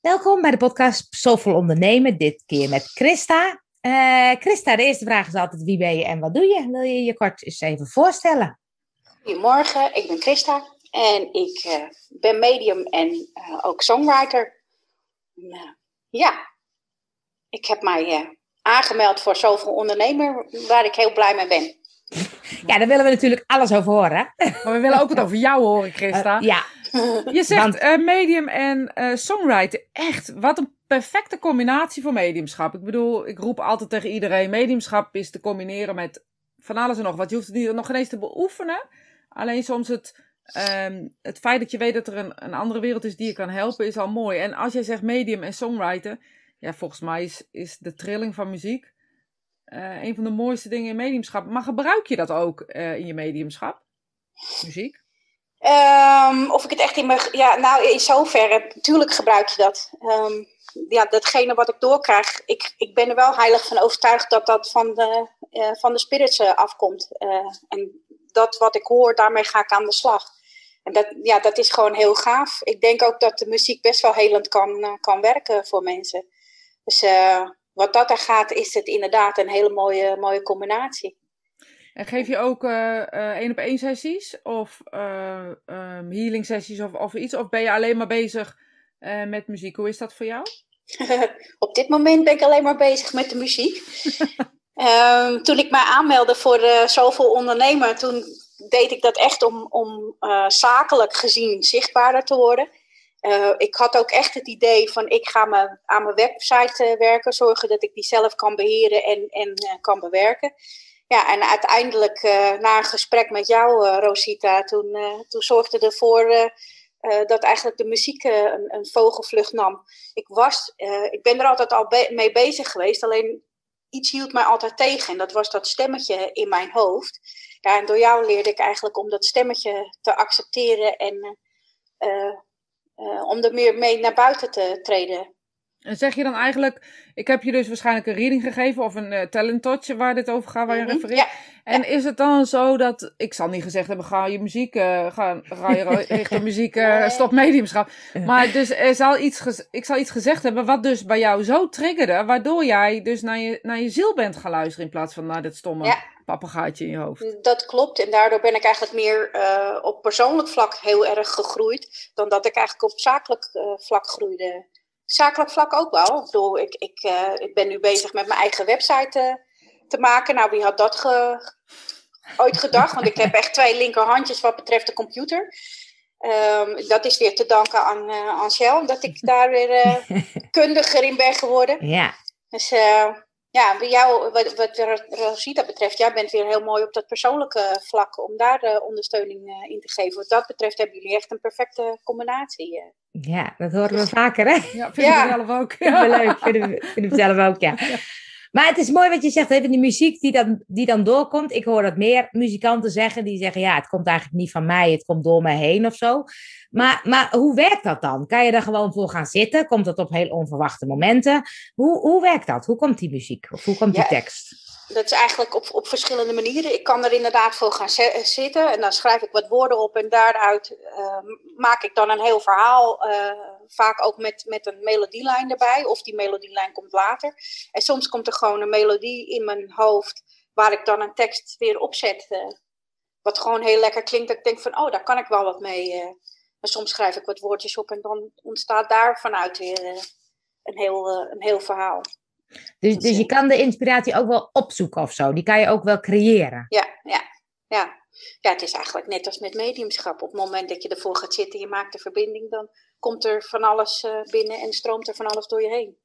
Welkom bij de podcast Soulful Ondernemen, dit keer met Christa. Uh, Christa, de eerste vraag is altijd wie ben je en wat doe je? Wil je je kort eens even voorstellen? Goedemorgen, ik ben Christa en ik uh, ben medium en uh, ook songwriter. ja, ik heb mij aangemeld voor Soulful Ondernemer, waar ik heel blij mee ben. Ja, daar willen we natuurlijk alles over horen. Maar we willen ook het over jou horen, Christa. ja, je zegt uh, medium en uh, songwriter. Echt, wat een perfecte combinatie voor mediumschap. Ik bedoel, ik roep altijd tegen iedereen: mediumschap is te combineren met van alles en nog wat. Je hoeft het niet, nog geen eens te beoefenen. Alleen soms het, um, het feit dat je weet dat er een, een andere wereld is die je kan helpen, is al mooi. En als jij zegt medium en songwriter, ja, volgens mij is, is de trilling van muziek uh, een van de mooiste dingen in mediumschap. Maar gebruik je dat ook in je mediumschap? Muziek? Um, of ik het echt in mijn. Ja, nou, in zoverre. Natuurlijk gebruik je dat. Um, ja, datgene wat ik doorkrijg. Ik, ik ben er wel heilig van overtuigd dat dat van de, uh, van de spirits uh, afkomt. Uh, en dat wat ik hoor, daarmee ga ik aan de slag. En dat, ja, dat is gewoon heel gaaf. Ik denk ook dat de muziek best wel helend kan, kan werken voor mensen. Dus wat dat er gaat, is het inderdaad een hele mooie, mooie combinatie. En geef je ook één op één sessies of uh, um, healing sessies of, of iets? Of ben je alleen maar bezig met muziek? Hoe is dat voor jou? Op dit moment ben ik alleen maar bezig met de muziek. um, toen ik mij aanmeldde voor uh, Zoveel Ondernemer, toen deed ik dat echt om, om zakelijk gezien zichtbaarder te worden. ik had ook echt het idee van ik ga me, aan mijn website werken, zorgen dat ik die zelf kan beheren en, en kan bewerken. Ja, en uiteindelijk uh, na een gesprek met jou, uh, Rosita, toen, uh, toen zorgde ervoor dat eigenlijk de muziek een, een, vogelvlucht nam. Ik, was, ik ben er altijd al mee bezig geweest, alleen iets hield mij altijd tegen. En dat was dat stemmetje in mijn hoofd. Ja, en door jou leerde ik eigenlijk om dat stemmetje te accepteren en om er meer mee naar buiten te treden. En zeg je dan eigenlijk, ik heb je dus waarschijnlijk een reading gegeven of een uh, talent touch waar dit over gaat, waar je mm -hmm. refereert. Ja. En is het dan zo dat, ik zal niet gezegd hebben, ga je muziek, uh, ga, ga je richting muziek, uh, stop mediumschap. Maar dus er zal iets, ik zal iets gezegd hebben wat dus bij jou zo triggerde, waardoor jij dus naar je, naar je ziel bent gaan luisteren in plaats van naar dit stomme ja. papegaaitje in je hoofd. Dat klopt en daardoor ben ik eigenlijk meer op persoonlijk vlak heel erg gegroeid, dan dat ik eigenlijk op zakelijk vlak groeide zakelijk vlak ook wel. Ik bedoel, ik, ik, uh, ik ben nu bezig met mijn eigen website uh, te maken. Nou, wie had dat ge... ooit gedacht? Want ik heb echt twee linkerhandjes wat betreft de computer. Um, dat is weer te danken aan uh, Angel, dat ik daar weer kundiger in ben geworden. Ja. Dus ja, bij jou, wat, wat Rosita betreft, jij bent weer heel mooi op dat persoonlijke vlak om daar de ondersteuning in te geven. Wat dat betreft hebben jullie echt een perfecte combinatie. Ja, dat horen we vaker, hè? Ja, vinden ja. we zelf ook. Ja. Vinden we leuk, vinden we, vinden we zelf ook, ja. ja. Maar het is mooi wat je zegt, even die muziek die dan, die dan doorkomt. Ik hoor dat meer muzikanten zeggen, die zeggen, ja, het komt eigenlijk niet van mij, het komt door mij heen of zo. Maar, maar hoe werkt dat dan? Kan je er gewoon voor gaan zitten? Komt dat op heel onverwachte momenten? Hoe, hoe werkt dat? Hoe komt die muziek? Of hoe komt die tekst? dat is eigenlijk op, op verschillende manieren. Ik kan er inderdaad voor gaan zitten en dan schrijf ik wat woorden op en daaruit uh, maak ik dan een heel verhaal. Uh, vaak ook met, met een melodielijn erbij, of die melodielijn komt later. En soms komt er gewoon een melodie in mijn hoofd waar ik dan een tekst weer opzet. Uh, wat gewoon heel lekker klinkt. Dat ik denk van, oh, daar kan ik wel wat mee. maar soms schrijf ik wat woordjes op en dan ontstaat daar vanuit weer een, heel, een heel verhaal. Dus, dus je kan de inspiratie ook wel opzoeken of zo. Die kan je ook wel creëren. Ja, ja, ja. Ja, het is eigenlijk net als met mediumschap. Op het moment dat je ervoor gaat zitten, je maakt de verbinding, dan komt er van alles uh, binnen en stroomt er van alles door je heen.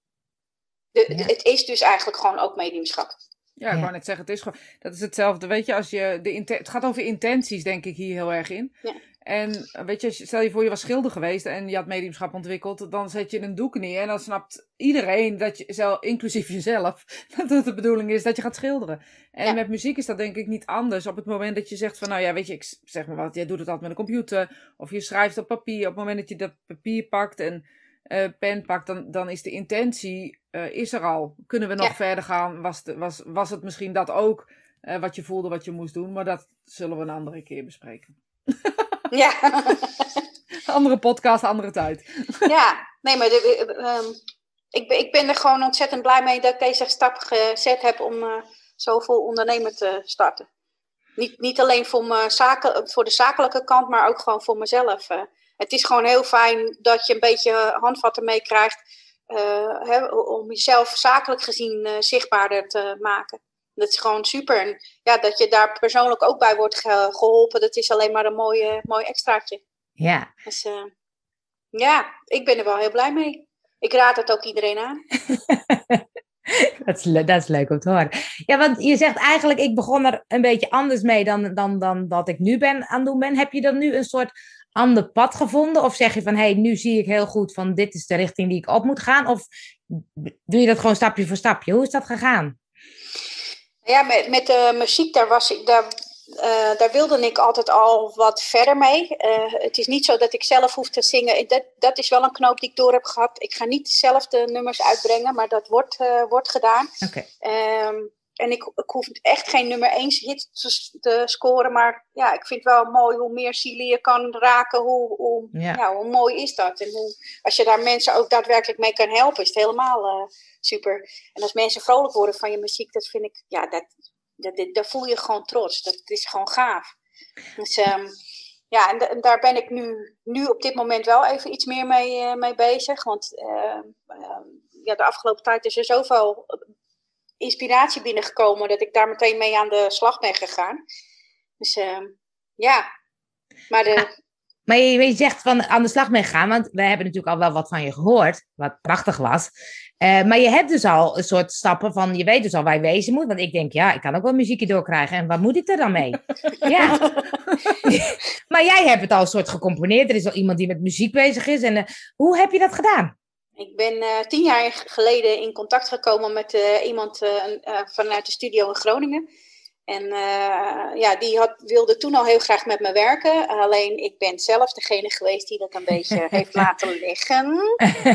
De, ja. Het is dus eigenlijk gewoon ook mediumschap. Ja, ik ja. wou net zeggen, het is gewoon, dat is hetzelfde. Weet je, als je de het gaat over intenties, denk ik hier heel erg in. Ja. En weet je, stel je voor je was schilder geweest en je had mediumschap ontwikkeld, dan zet je een doek neer en dan snapt iedereen, dat je, zelf, inclusief jezelf, dat het de bedoeling is dat je gaat schilderen. En ja. met muziek is dat denk ik niet anders. Op het moment dat je zegt van, nou ja, weet je, ik zeg maar wat, jij doet het altijd met een computer, of je schrijft op papier. Op het moment dat je dat papier pakt en uh, pen pakt, dan, dan is de intentie, uh, is er al. Kunnen we nog ja. verder gaan? Was, de, was, was het misschien dat ook, uh, wat je voelde, wat je moest doen? Maar dat zullen we een andere keer bespreken. Ja. andere podcast, andere tijd. Ja, nee, maar de, ehm, ik, ben, ik ben er gewoon ontzettend blij mee dat ik deze stap gezet heb om uh, zoveel ondernemer te starten. Niet, niet alleen voor, mijn zaken, voor de zakelijke kant, maar ook gewoon voor mezelf. het is gewoon heel fijn dat je een beetje handvatten meekrijgt hè, om jezelf zakelijk gezien zichtbaarder te maken. Dat is gewoon super. En ja, dat je daar persoonlijk ook bij wordt geholpen, dat is alleen maar een mooi, mooi extraatje. Ja. Dus uh, ja, ik ben er wel heel blij mee. Ik raad het ook iedereen aan. dat, is, dat is leuk om te horen. Ja, want je zegt eigenlijk, ik begon er een beetje anders mee dan, dan, dan dat ik nu ben aan het doen ben. Heb je dan nu een soort ander pad gevonden? Of zeg je van, hé, hey, nu zie ik heel goed van dit is de richting die ik op moet gaan? Of doe je dat gewoon stapje voor stapje? Hoe is dat gegaan? Ja, met, met de muziek, daar, was ik, daar, uh, daar wilde ik altijd al wat verder mee. Uh, het is niet zo dat ik zelf hoef te zingen. Dat, dat is wel een knoop die ik door heb gehad. Ik ga niet zelf de nummers uitbrengen, maar dat wordt, uh, wordt gedaan. Okay. Um, en ik, ik hoef echt geen nummer 1 hit te, te, scoren. Maar ja, ik vind het wel mooi hoe meer zielen je kan raken. Hoe, hoe, ja. ja hoe mooi is dat? En hoe, als je daar mensen ook daadwerkelijk mee kan helpen, is het helemaal super. En als mensen vrolijk worden van je muziek, dat vind ik, ja, dat, dat, dat, voel je gewoon trots. Dat is gewoon gaaf. Dus um, ja, en, en, daar ben ik nu, nu op dit moment wel even iets meer mee, uh, mee bezig. Want uh, uh, ja, de afgelopen tijd is er zoveel inspiratie binnengekomen dat ik daar meteen mee aan de slag ben gegaan. Dus ehm, ja, maar de, maar je, je, zegt van aan de slag mee gaan, want we hebben natuurlijk al wel wat van je gehoord, wat prachtig was. Uh, maar je hebt dus al een soort stappen van, je weet dus al waar je wezen moet. Want ik denk, ja, ik kan ook wel muziekje doorkrijgen. En wat moet ik er dan mee? ja. maar jij hebt het al een soort gecomponeerd. Er is al iemand die met muziek bezig is. En uh, hoe heb je dat gedaan? Ik ben uh, tien jaar geleden in contact gekomen met iemand vanuit de studio in Groningen. En ja, die had, wilde toen al heel graag met me werken. Alleen ik ben zelf degene geweest die dat een beetje heeft laten liggen.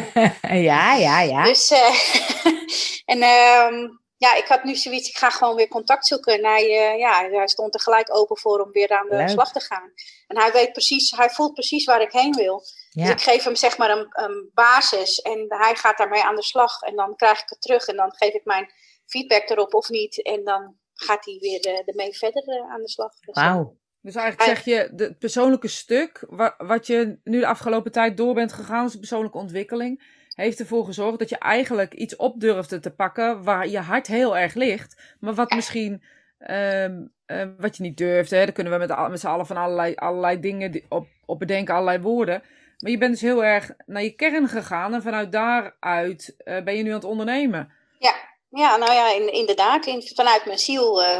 ja, ja, ja. Dus, en uh, ja, ik had nu zoiets, ik ga gewoon weer contact zoeken. En hij, uh, ja, hij stond er gelijk open voor om weer aan de Leuk. slag te gaan. En hij weet precies, hij voelt precies waar ik heen wil. Ja. Dus ik geef hem zeg maar een, een basis en hij gaat daarmee aan de slag. En dan krijg ik het terug en dan geef ik mijn feedback erop of niet. En dan gaat hij weer uh, ermee verder uh, aan de slag. Dus, Wauw. Dus eigenlijk zeg je, het persoonlijke stuk, wat, wat je nu de afgelopen tijd door bent gegaan, is persoonlijke ontwikkeling, heeft ervoor gezorgd dat je eigenlijk iets op durfde te pakken waar je hart heel erg ligt, maar wat misschien, um, uh, wat je niet durft, hè, daar kunnen we met, met z'n allen van allerlei, allerlei dingen op, op bedenken, allerlei woorden. Maar je bent dus heel erg naar je kern gegaan en vanuit daaruit ben je nu aan het ondernemen. Ja, ja, nou ja, in, inderdaad. In, vanuit mijn ziel uh,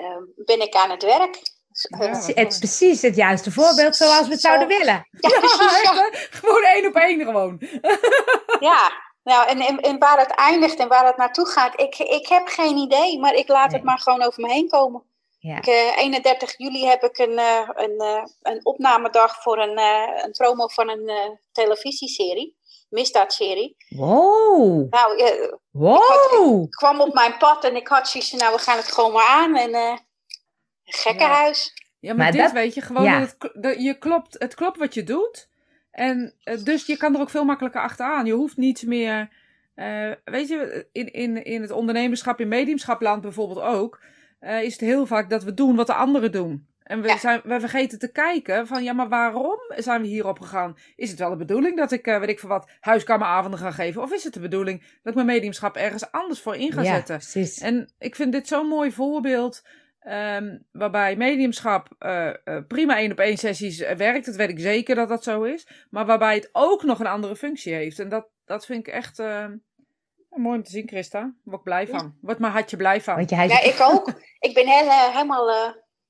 uh, ben ik aan het werk. Ja, het precies het juiste voorbeeld zoals we het zouden willen. Ja, precies. Ja. Gewoon één op één gewoon. ja, nou, en, en, en, waar het eindigt en waar het naartoe gaat, ik, ik heb geen idee, maar ik laat nee. het maar gewoon over me heen komen. Ja. Ik, uh, 31 juli heb ik een, een, een opnamedag voor een, een promo van een televisieserie misdaadserie. Wow. Nou, uh, wow. Ik, had, ik, kwam op mijn pad en ik had zoiets nou, we gaan het gewoon maar aan. En uh, gekkenhuis. Ja, ja maar, maar, dit dat, weet je gewoon, ja. dat het, dat je klopt, het klopt wat je doet. En uh, dus je kan er ook veel makkelijker achteraan. Je hoeft niet meer, weet je, in, in, in het ondernemerschap, in mediumschapland bijvoorbeeld ook, is het heel vaak dat we doen wat de anderen doen. En we, ja. zijn, we vergeten te kijken van, ja, maar waarom zijn we hierop gegaan? Is het wel de bedoeling dat ik, uh, weet ik voor wat, huiskameravonden ga geven? Of is het de bedoeling dat ik mijn mediumschap ergens anders voor in ga ja, zetten? Precies. En ik vind dit zo'n mooi voorbeeld, um, waarbij mediumschap uh, uh, prima één op één sessies werkt. Dat weet ik zeker dat dat zo is. Maar waarbij het ook nog een andere functie heeft. En dat, dat vind ik echt... Mooi om te zien, Christa. Daar word ik blij van. Word mijn hartje blij van. Ja, ik ook. Ik ben heel, helemaal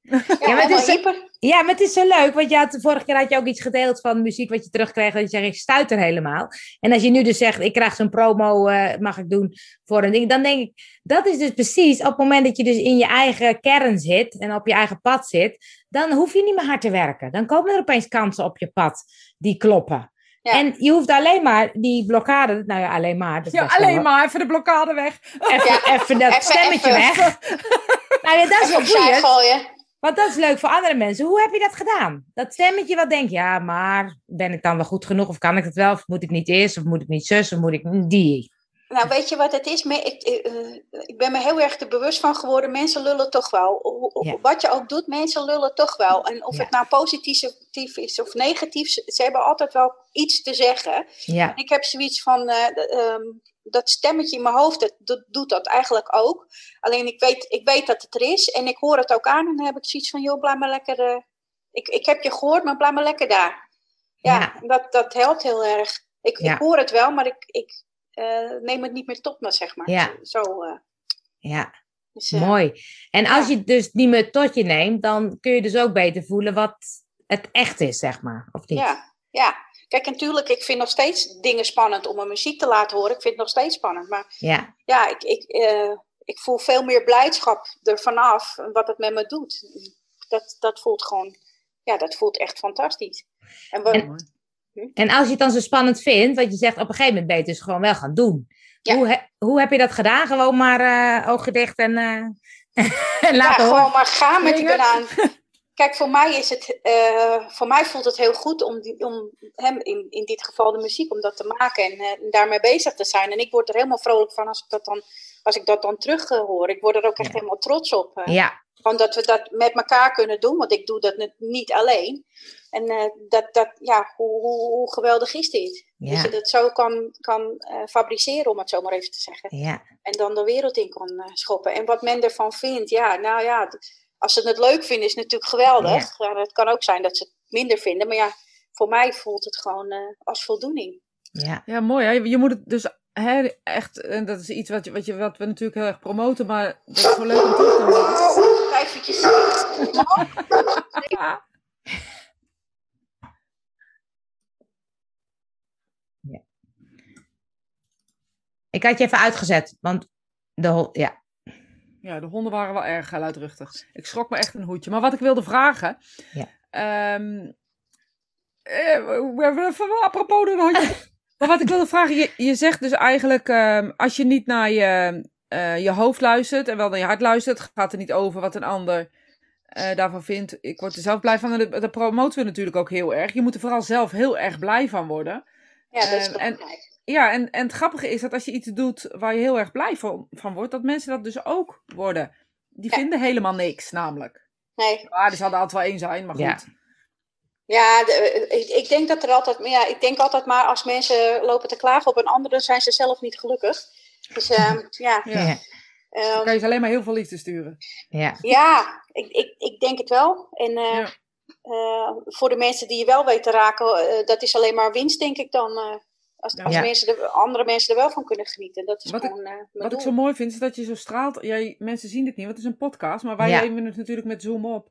ja, ja, maar het is, ja, maar het is zo leuk, want je had, vorige keer had je ook iets gedeeld van muziek wat je terugkreeg, dat je zegt, ik stuit er helemaal. En als je nu dus zegt, ik krijg zo'n promo, uh, mag ik doen voor een ding, dan denk ik, dat is dus precies op het moment dat je dus in je eigen kern zit en op je eigen pad zit, dan hoef je niet meer hard te werken. Dan komen er opeens kansen op je pad die kloppen. Ja. En je hoeft alleen maar die blokkade, nou ja, alleen maar. ja, alleen maar, even de blokkade weg. Even, even dat even, stemmetje even. weg. nou ja, dat is wel boeiend. Want dat is leuk voor andere mensen. Hoe heb je dat gedaan? Dat stemmetje wat denkt, ja, maar ben ik dan wel goed genoeg? Of kan ik het wel? Of moet ik niet eerst? Of moet ik niet zus? Of moet ik die? Nou, weet je wat het is? Ik, uh, ik ben me heel erg er bewust van geworden. Mensen lullen toch wel. Wat je ook doet, mensen lullen toch wel. En of het nou positief is of negatief, ze hebben altijd wel iets te zeggen. Ja. Ik heb zoiets van, uh, um, dat stemmetje in mijn hoofd, dat, doet dat eigenlijk ook. Alleen ik weet, ik weet dat het er is en ik hoor het ook aan. En dan heb ik zoiets van, joh, blijf maar lekker... Uh, ik, ik heb je gehoord, maar blijf maar lekker daar. Ja, ja. Dat, dat helpt heel erg. Ik, ik hoor het wel, maar ik, ik uh, neem het niet meer tot me, zeg maar. Ja. Zo, uh, ja. Dus, uh, Mooi. En als je het dus niet meer tot je neemt, dan kun je dus ook beter voelen wat het echt is, zeg maar. Of niet? Ja, ja. Kijk, natuurlijk, ik vind nog steeds dingen spannend om mijn muziek te laten horen. Ik vind het nog steeds spannend. Maar ja, ja ik, ik, ik voel veel meer blijdschap ervan af wat het met me doet. Dat, dat voelt gewoon, ja, dat voelt echt fantastisch. En, wat, en, en als je het dan zo spannend vindt, wat je zegt, op een gegeven moment ben je het dus gewoon wel gaan doen. Ja. Hoe, he, hoe heb je dat gedaan? Gewoon maar uh, ogen dicht en, uh, en laten ja, gewoon maar gaan met die banaan. Kijk, voor mij, is het, uh, voor mij voelt het heel goed om, die, om hem, in, in dit geval de muziek, om dat te maken en, en daarmee bezig te zijn. En ik word er helemaal vrolijk van als ik dat dan, als ik dat dan terug hoor. Ik word er ook echt ja. helemaal trots op. ja. Gewoon dat we dat met elkaar kunnen doen, want ik doe dat niet alleen. En dat, dat, ja, hoe, hoe, hoe geweldig is dit? Ja. Dat je dat zo kan, kan fabriceren, om het zo maar even te zeggen. Ja. En dan de wereld in kan schoppen. En wat men ervan vindt, ja, nou ja als ze het leuk vinden, is het natuurlijk geweldig. Ja. het kan ook zijn dat ze het minder vinden. Maar ja, voor mij voelt het gewoon uh, als voldoening. Ja, ja mooi. Hè? Je moet het dus hè, echt, en dat is iets wat, je, wat, je, wat we natuurlijk heel erg promoten, maar dat is wel leuk om terug te horen. Oh, Ik had je even uitgezet, want de, ja, ja, de honden waren wel erg luidruchtig. Ik schrok me echt een hoedje. Maar wat ik wilde vragen. Ja. Um, eh, apropos de hondje. maar wat ik wilde vragen. Je, je zegt dus eigenlijk. Um, als je niet naar je, uh, je hoofd luistert. En wel naar je hart luistert. Gaat er niet over wat een ander uh, daarvan vindt. Ik word er zelf blij van. En dat promoten we natuurlijk ook heel erg. Je moet er vooral zelf heel erg blij van worden. Ja, dat is belangrijk. En, ja, en, en het grappige is dat als je iets doet waar je heel erg blij van, van wordt, dat mensen dat dus ook worden. Die ja. vinden helemaal niks, namelijk. Nee. Maar er zal er altijd wel één zijn, maar goed. Ja. Ja, de, ik, ik, denk dat er altijd, ja, ik denk altijd maar als mensen lopen te klagen op een ander, dan zijn ze zelf niet gelukkig. Dus um, ja. ja. Um, dan kan je ze alleen maar heel veel liefde sturen. Ja, ja ik, ik, ik denk het wel. En uh, ja. uh, voor de mensen die je wel weet te raken, uh, dat is alleen maar winst, denk ik dan. Als, als Ja. mensen er, andere mensen er wel van kunnen genieten. Dat is Wat ik- gewoon eh, mijn Wat ik zo mooi vind, is dat je zo straalt. Jij, mensen zien dit niet, want het is een podcast, maar wij Ja. nemen het natuurlijk met Zoom op.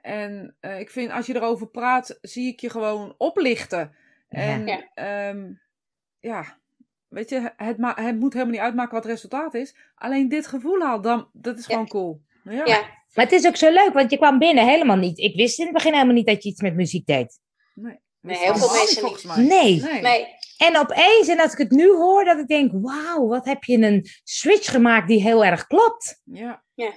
En eh, ik vind, als je erover praat, zie ik je gewoon oplichten. En Ja. ja, ja weet je, het, ma- het moet helemaal niet uitmaken wat het resultaat is. Alleen dit gevoel al, dan, dat is Ja. gewoon cool. Ja. Ja, Maar het is ook zo leuk, want je kwam binnen helemaal niet. Ik wist in het begin helemaal niet dat je iets met muziek deed. Nee, Nee, heel veel mensen mij. Nee. nee. nee. En opeens, en als ik het nu hoor, dat ik denk, wauw, wat heb je een switch gemaakt die heel erg klopt. Ja. Ja.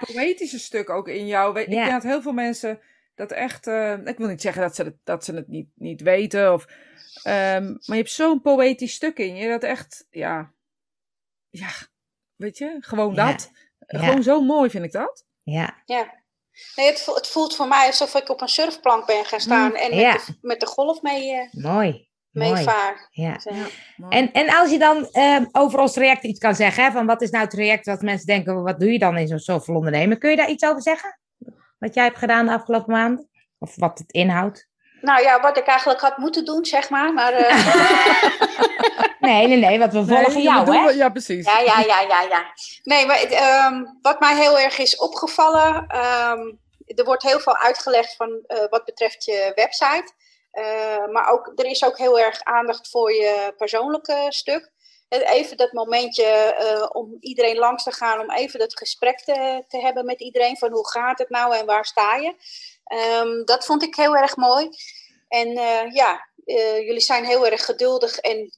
Een poëtische stuk ook in jou. Ik Ja. denk dat heel veel mensen dat echt... eh, ik wil niet zeggen dat ze het, dat ze het niet, niet weten. Of, ehm, maar je hebt zo'n poëtisch stuk in je. Dat echt, ja... Ja, weet je? Gewoon Ja. dat. Gewoon zo mooi vind ik dat. Ja, Ja. Nee, het, vo- het voelt voor mij alsof ik op een surfplank ben gaan staan en met, ja. de, met de golf mee, eh mooi. Mee Mooi. vaar. Ja. En, en als je dan eh, over ons traject iets kan zeggen, hè, van wat is nou het traject, wat mensen denken, wat doe je dan in zo'n zoveel ondernemen? Kun je daar iets over zeggen? Wat jij hebt gedaan de afgelopen maanden? Of wat het inhoudt? nou ja, wat ik eigenlijk had moeten doen, zeg maar. Maar eh, Nee, nee, nee, want we volgen Nee, jou, hè? Ja, precies. ja, ja, ja, ja, ja. Nee, maar ehm, wat mij heel erg is opgevallen, ehm, er wordt heel veel uitgelegd van eh, wat betreft je website. Eh, maar ook, er is ook heel erg aandacht voor je persoonlijke stuk. Eh, Even dat momentje eh, om iedereen langs te gaan, om even dat gesprek te, te hebben met iedereen van hoe gaat het nou en waar sta je. Ehm, dat vond ik heel erg mooi. En ja, jullie zijn heel erg geduldig en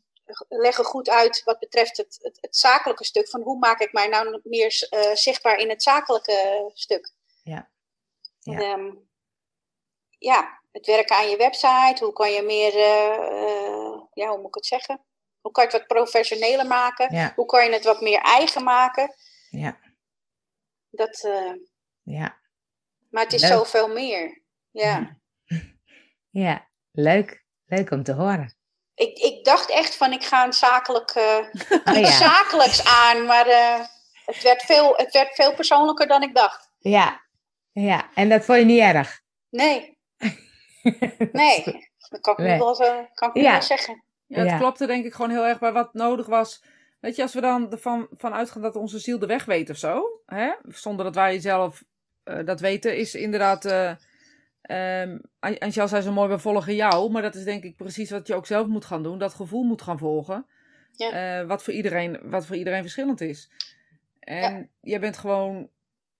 leggen goed uit wat betreft het, het, het zakelijke stuk. Van hoe maak ik mij nou meer zichtbaar in het zakelijke stuk. Ja. Ehm, ja, het werken aan je website. Hoe kan je meer, eh, eh, ja, hoe moet ik het zeggen? Hoe kan je het wat professioneler maken? Ja. Hoe kan je het wat meer eigen maken? Ja. Dat, eh, Ja. maar het is Leuk. zoveel meer. Ja. Ja. Leuk. Leuk om te horen. Ik, ik dacht echt van ik ga een zakelijk, Oh ja. zakelijks aan, maar het, werd veel, het werd veel persoonlijker dan ik dacht. Ja. Ja. En dat vond je niet erg? Nee, nee. Dat kan ik Nee. nu wel, zo, kan ik nu Ja. wel zeggen. Ja, het Ja. klopte denk ik gewoon heel erg bij wat nodig was. Weet je, als we dan ervan van uitgaan dat onze ziel de weg weet of zo, hè? zonder dat wij zelf eh, dat weten, is inderdaad. eh ehm, An- Angel zei zo mooi, we volgen jou. Maar dat is denk ik precies wat je ook zelf moet gaan doen. Dat gevoel moet gaan volgen. Ja. Eh, wat, voor iedereen, wat voor iedereen verschillend is. En je bent gewoon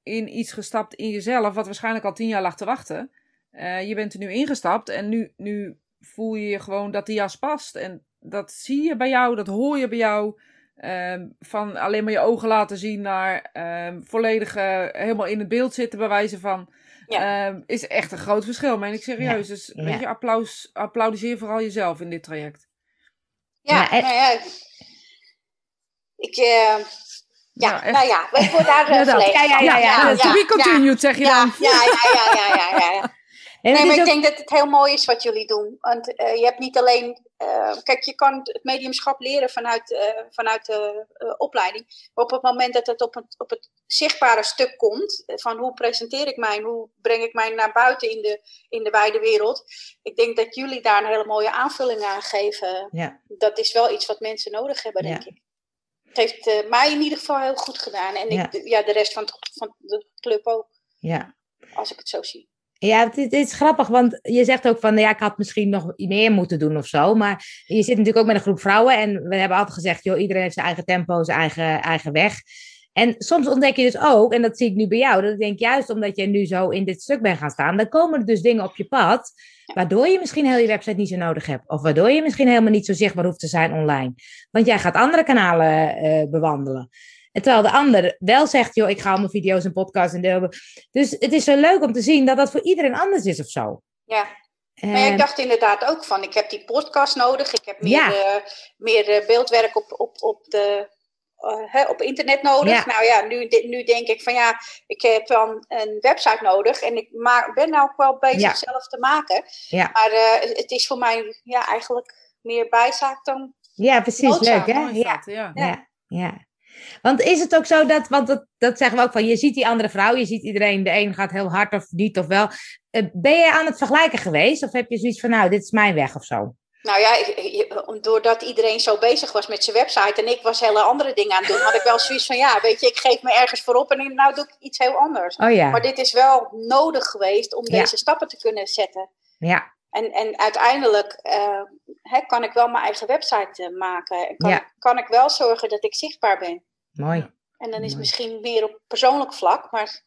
in iets gestapt in jezelf, wat waarschijnlijk al tien jaar lag te wachten. Eh, je bent er nu ingestapt en nu, nu voel je je gewoon dat die jas past. En dat zie je bij jou, dat hoor je bij jou. Ehm, van alleen maar je ogen laten zien naar ehm, volledig eh, helemaal in het beeld zitten, bij wijze van. ehm, is echt een groot verschil, meen ik serieus. Dus ja. weet je, applaus, applaudisseer vooral jezelf in dit traject. Ja, Ja, en- nou ja. Ik, eh, ja, Ja, echt. nou ja, ik word daar Ja, uh, dat. Ja, ja, ja, ja. to be continued, zeg je ja, dan. Ja, ja, ja, ja, ja, Nee, maar ik denk dat het heel mooi is wat jullie doen. Want eh, je hebt niet alleen. eh, kijk, je kan het mediumschap leren vanuit, eh, vanuit de opleiding. Maar op het moment dat het op het, op het zichtbare stuk komt. van hoe presenteer ik mij en hoe breng ik mij naar buiten in de, in de wijde wereld. Ik denk dat jullie daar een hele mooie aanvulling aan geven. Ja. Dat is wel iets wat mensen nodig hebben, denk Ja. ik. Het heeft mij in ieder geval heel goed gedaan. En Ja. ik, de- ja, de rest van, het- van de club ook, Ja. als ik het zo zie. Ja, het is, het is grappig, want je zegt ook van, ja, ik had misschien nog meer moeten doen of zo. Maar je zit natuurlijk ook met een groep vrouwen en we hebben altijd gezegd, joh, iedereen heeft zijn eigen tempo, zijn eigen, eigen weg. En soms ontdek je dus ook, en dat zie ik nu bij jou, dat ik denk juist omdat je nu zo in dit stuk bent gaan staan, dan komen er dus dingen op je pad, waardoor je misschien heel je website niet zo nodig hebt. Of waardoor je misschien helemaal niet zo zichtbaar hoeft te zijn online. Want jij gaat andere kanalen eh, bewandelen. En terwijl de ander wel zegt, joh, ik ga allemaal video's en podcasts en deel. Dus het is zo leuk om te zien dat dat voor iedereen anders is of zo. Ja. Maar ja, En- ik dacht inderdaad ook van, ik heb die podcast nodig. Ik heb meer, Ja. eh, meer eh, beeldwerk op, op, op, de, eh, hè, op internet nodig. Ja. Nou ja, nu, nu denk ik van ja, ik heb wel een, website nodig. En ik maak, ben nou ook wel bezig Ja. zelf te maken. Ja. Maar eh, het is voor mij ja, eigenlijk meer bijzaak dan... ja, precies, noodzaak, leuk hè? Ja, ja. Want is het ook zo dat, want dat, dat zeggen we ook van, je ziet die andere vrouw, je ziet iedereen, de een gaat heel hard of niet of wel. Eh, ben je aan het vergelijken geweest? Of heb je zoiets van, nou, dit is mijn weg of zo? Nou ja, ik- doordat iedereen zo bezig was met zijn website en ik was hele andere dingen aan het doen, had ik wel zoiets van ja, weet je, ik geef me ergens voor op en nou doe ik iets heel anders. Oh ja, Maar dit is wel nodig geweest om Ja. deze stappen te kunnen zetten. ja, En, en uiteindelijk eh, hè, kan ik wel mijn eigen website eh, maken. En kan, Ja. kan ik wel zorgen dat ik zichtbaar ben. Mooi. En dan is Mooi. misschien meer op persoonlijk vlak. Maar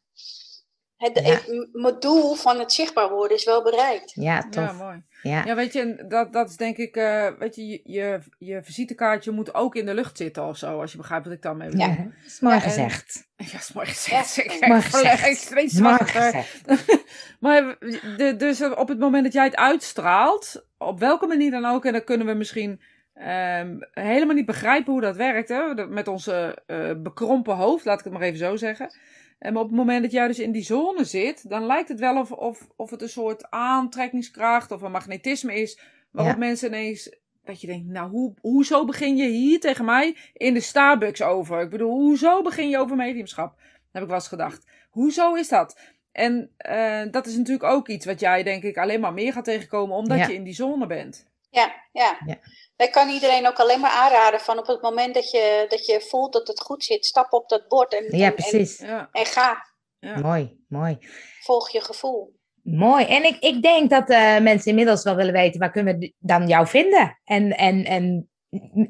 het, Ja. het- mijn doel van het zichtbaar worden is wel bereikt. Ja, Ja, tof. mooi. Ja, Ja, weet je, dat, dat is denk ik, eh, weet je, je, je, je visitekaartje moet ook in de lucht zitten of zo, als je begrijpt wat ik daarmee bedoel. Ja, dat is mooi Ja, en- gezegd. Ja, is mooi gezegd. Ja. Ik- Mooi ik verleg gezegd. Mooi gezegd. maar de, dus op het moment dat jij het uitstraalt, op welke manier dan ook, en dan kunnen we misschien ehm, helemaal niet begrijpen hoe dat werkt, hè, met onze eh, bekrompen hoofd, laat ik het maar even zo zeggen. En op het moment dat jij dus in die zone zit, dan lijkt het wel of, of, of het een soort aantrekkingskracht of een magnetisme is, waarop Ja. mensen ineens, dat je denkt, nou, hoe, hoezo begin je hier tegen mij in de Starbucks over? Ik bedoel, hoezo begin je over mediumschap? heb ik wel eens gedacht. Hoezo is dat? En eh, dat is natuurlijk ook iets wat jij, denk ik, alleen maar meer gaat tegenkomen omdat Ja. je in die zone bent. Ja, ja. Ja. Ik kan iedereen ook alleen maar aanraden van op het moment dat je, dat je voelt dat het goed zit, stap op dat bord en, Ja, en, precies. Ja, en, en ga. ja. Mooi, mooi. Volg je gevoel. Mooi. En ik, ik denk dat eh, mensen inmiddels wel willen weten, waar kunnen we dan jou vinden? En, en, en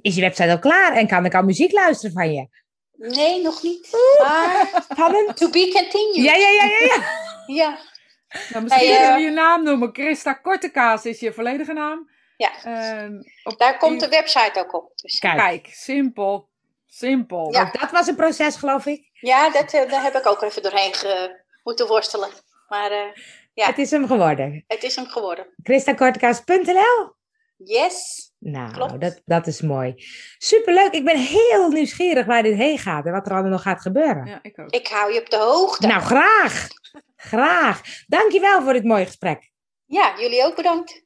is je website al klaar? En kan ik al muziek luisteren van je? Nee, nog niet. Maar to be continued. Ja, ja, ja, ja. ja. Ja. Nou, misschien Hey, eh, kunnen we je naam noemen. Christa Kortekaas is je volledige naam. Ja. Ehm, op Daar komt de website ook op. Dus, Kijk, Kijk, simpel. Simpel. Ja. dat was een proces, geloof ik. ja, dat, eh, daar heb ik ook even doorheen ge, moeten worstelen. Maar uh, ja. Het is hem geworden. Het is hem geworden. ChristaKortkaas.nl Yes. Nou, Klopt. dat, dat is mooi. Superleuk. Ik ben heel nieuwsgierig waar dit heen gaat en wat er allemaal nog gaat gebeuren. Ja, ik ook. Ik hou je op de hoogte. Nou, graag. Graag. Dankjewel voor dit mooie gesprek. Ja, jullie ook bedankt.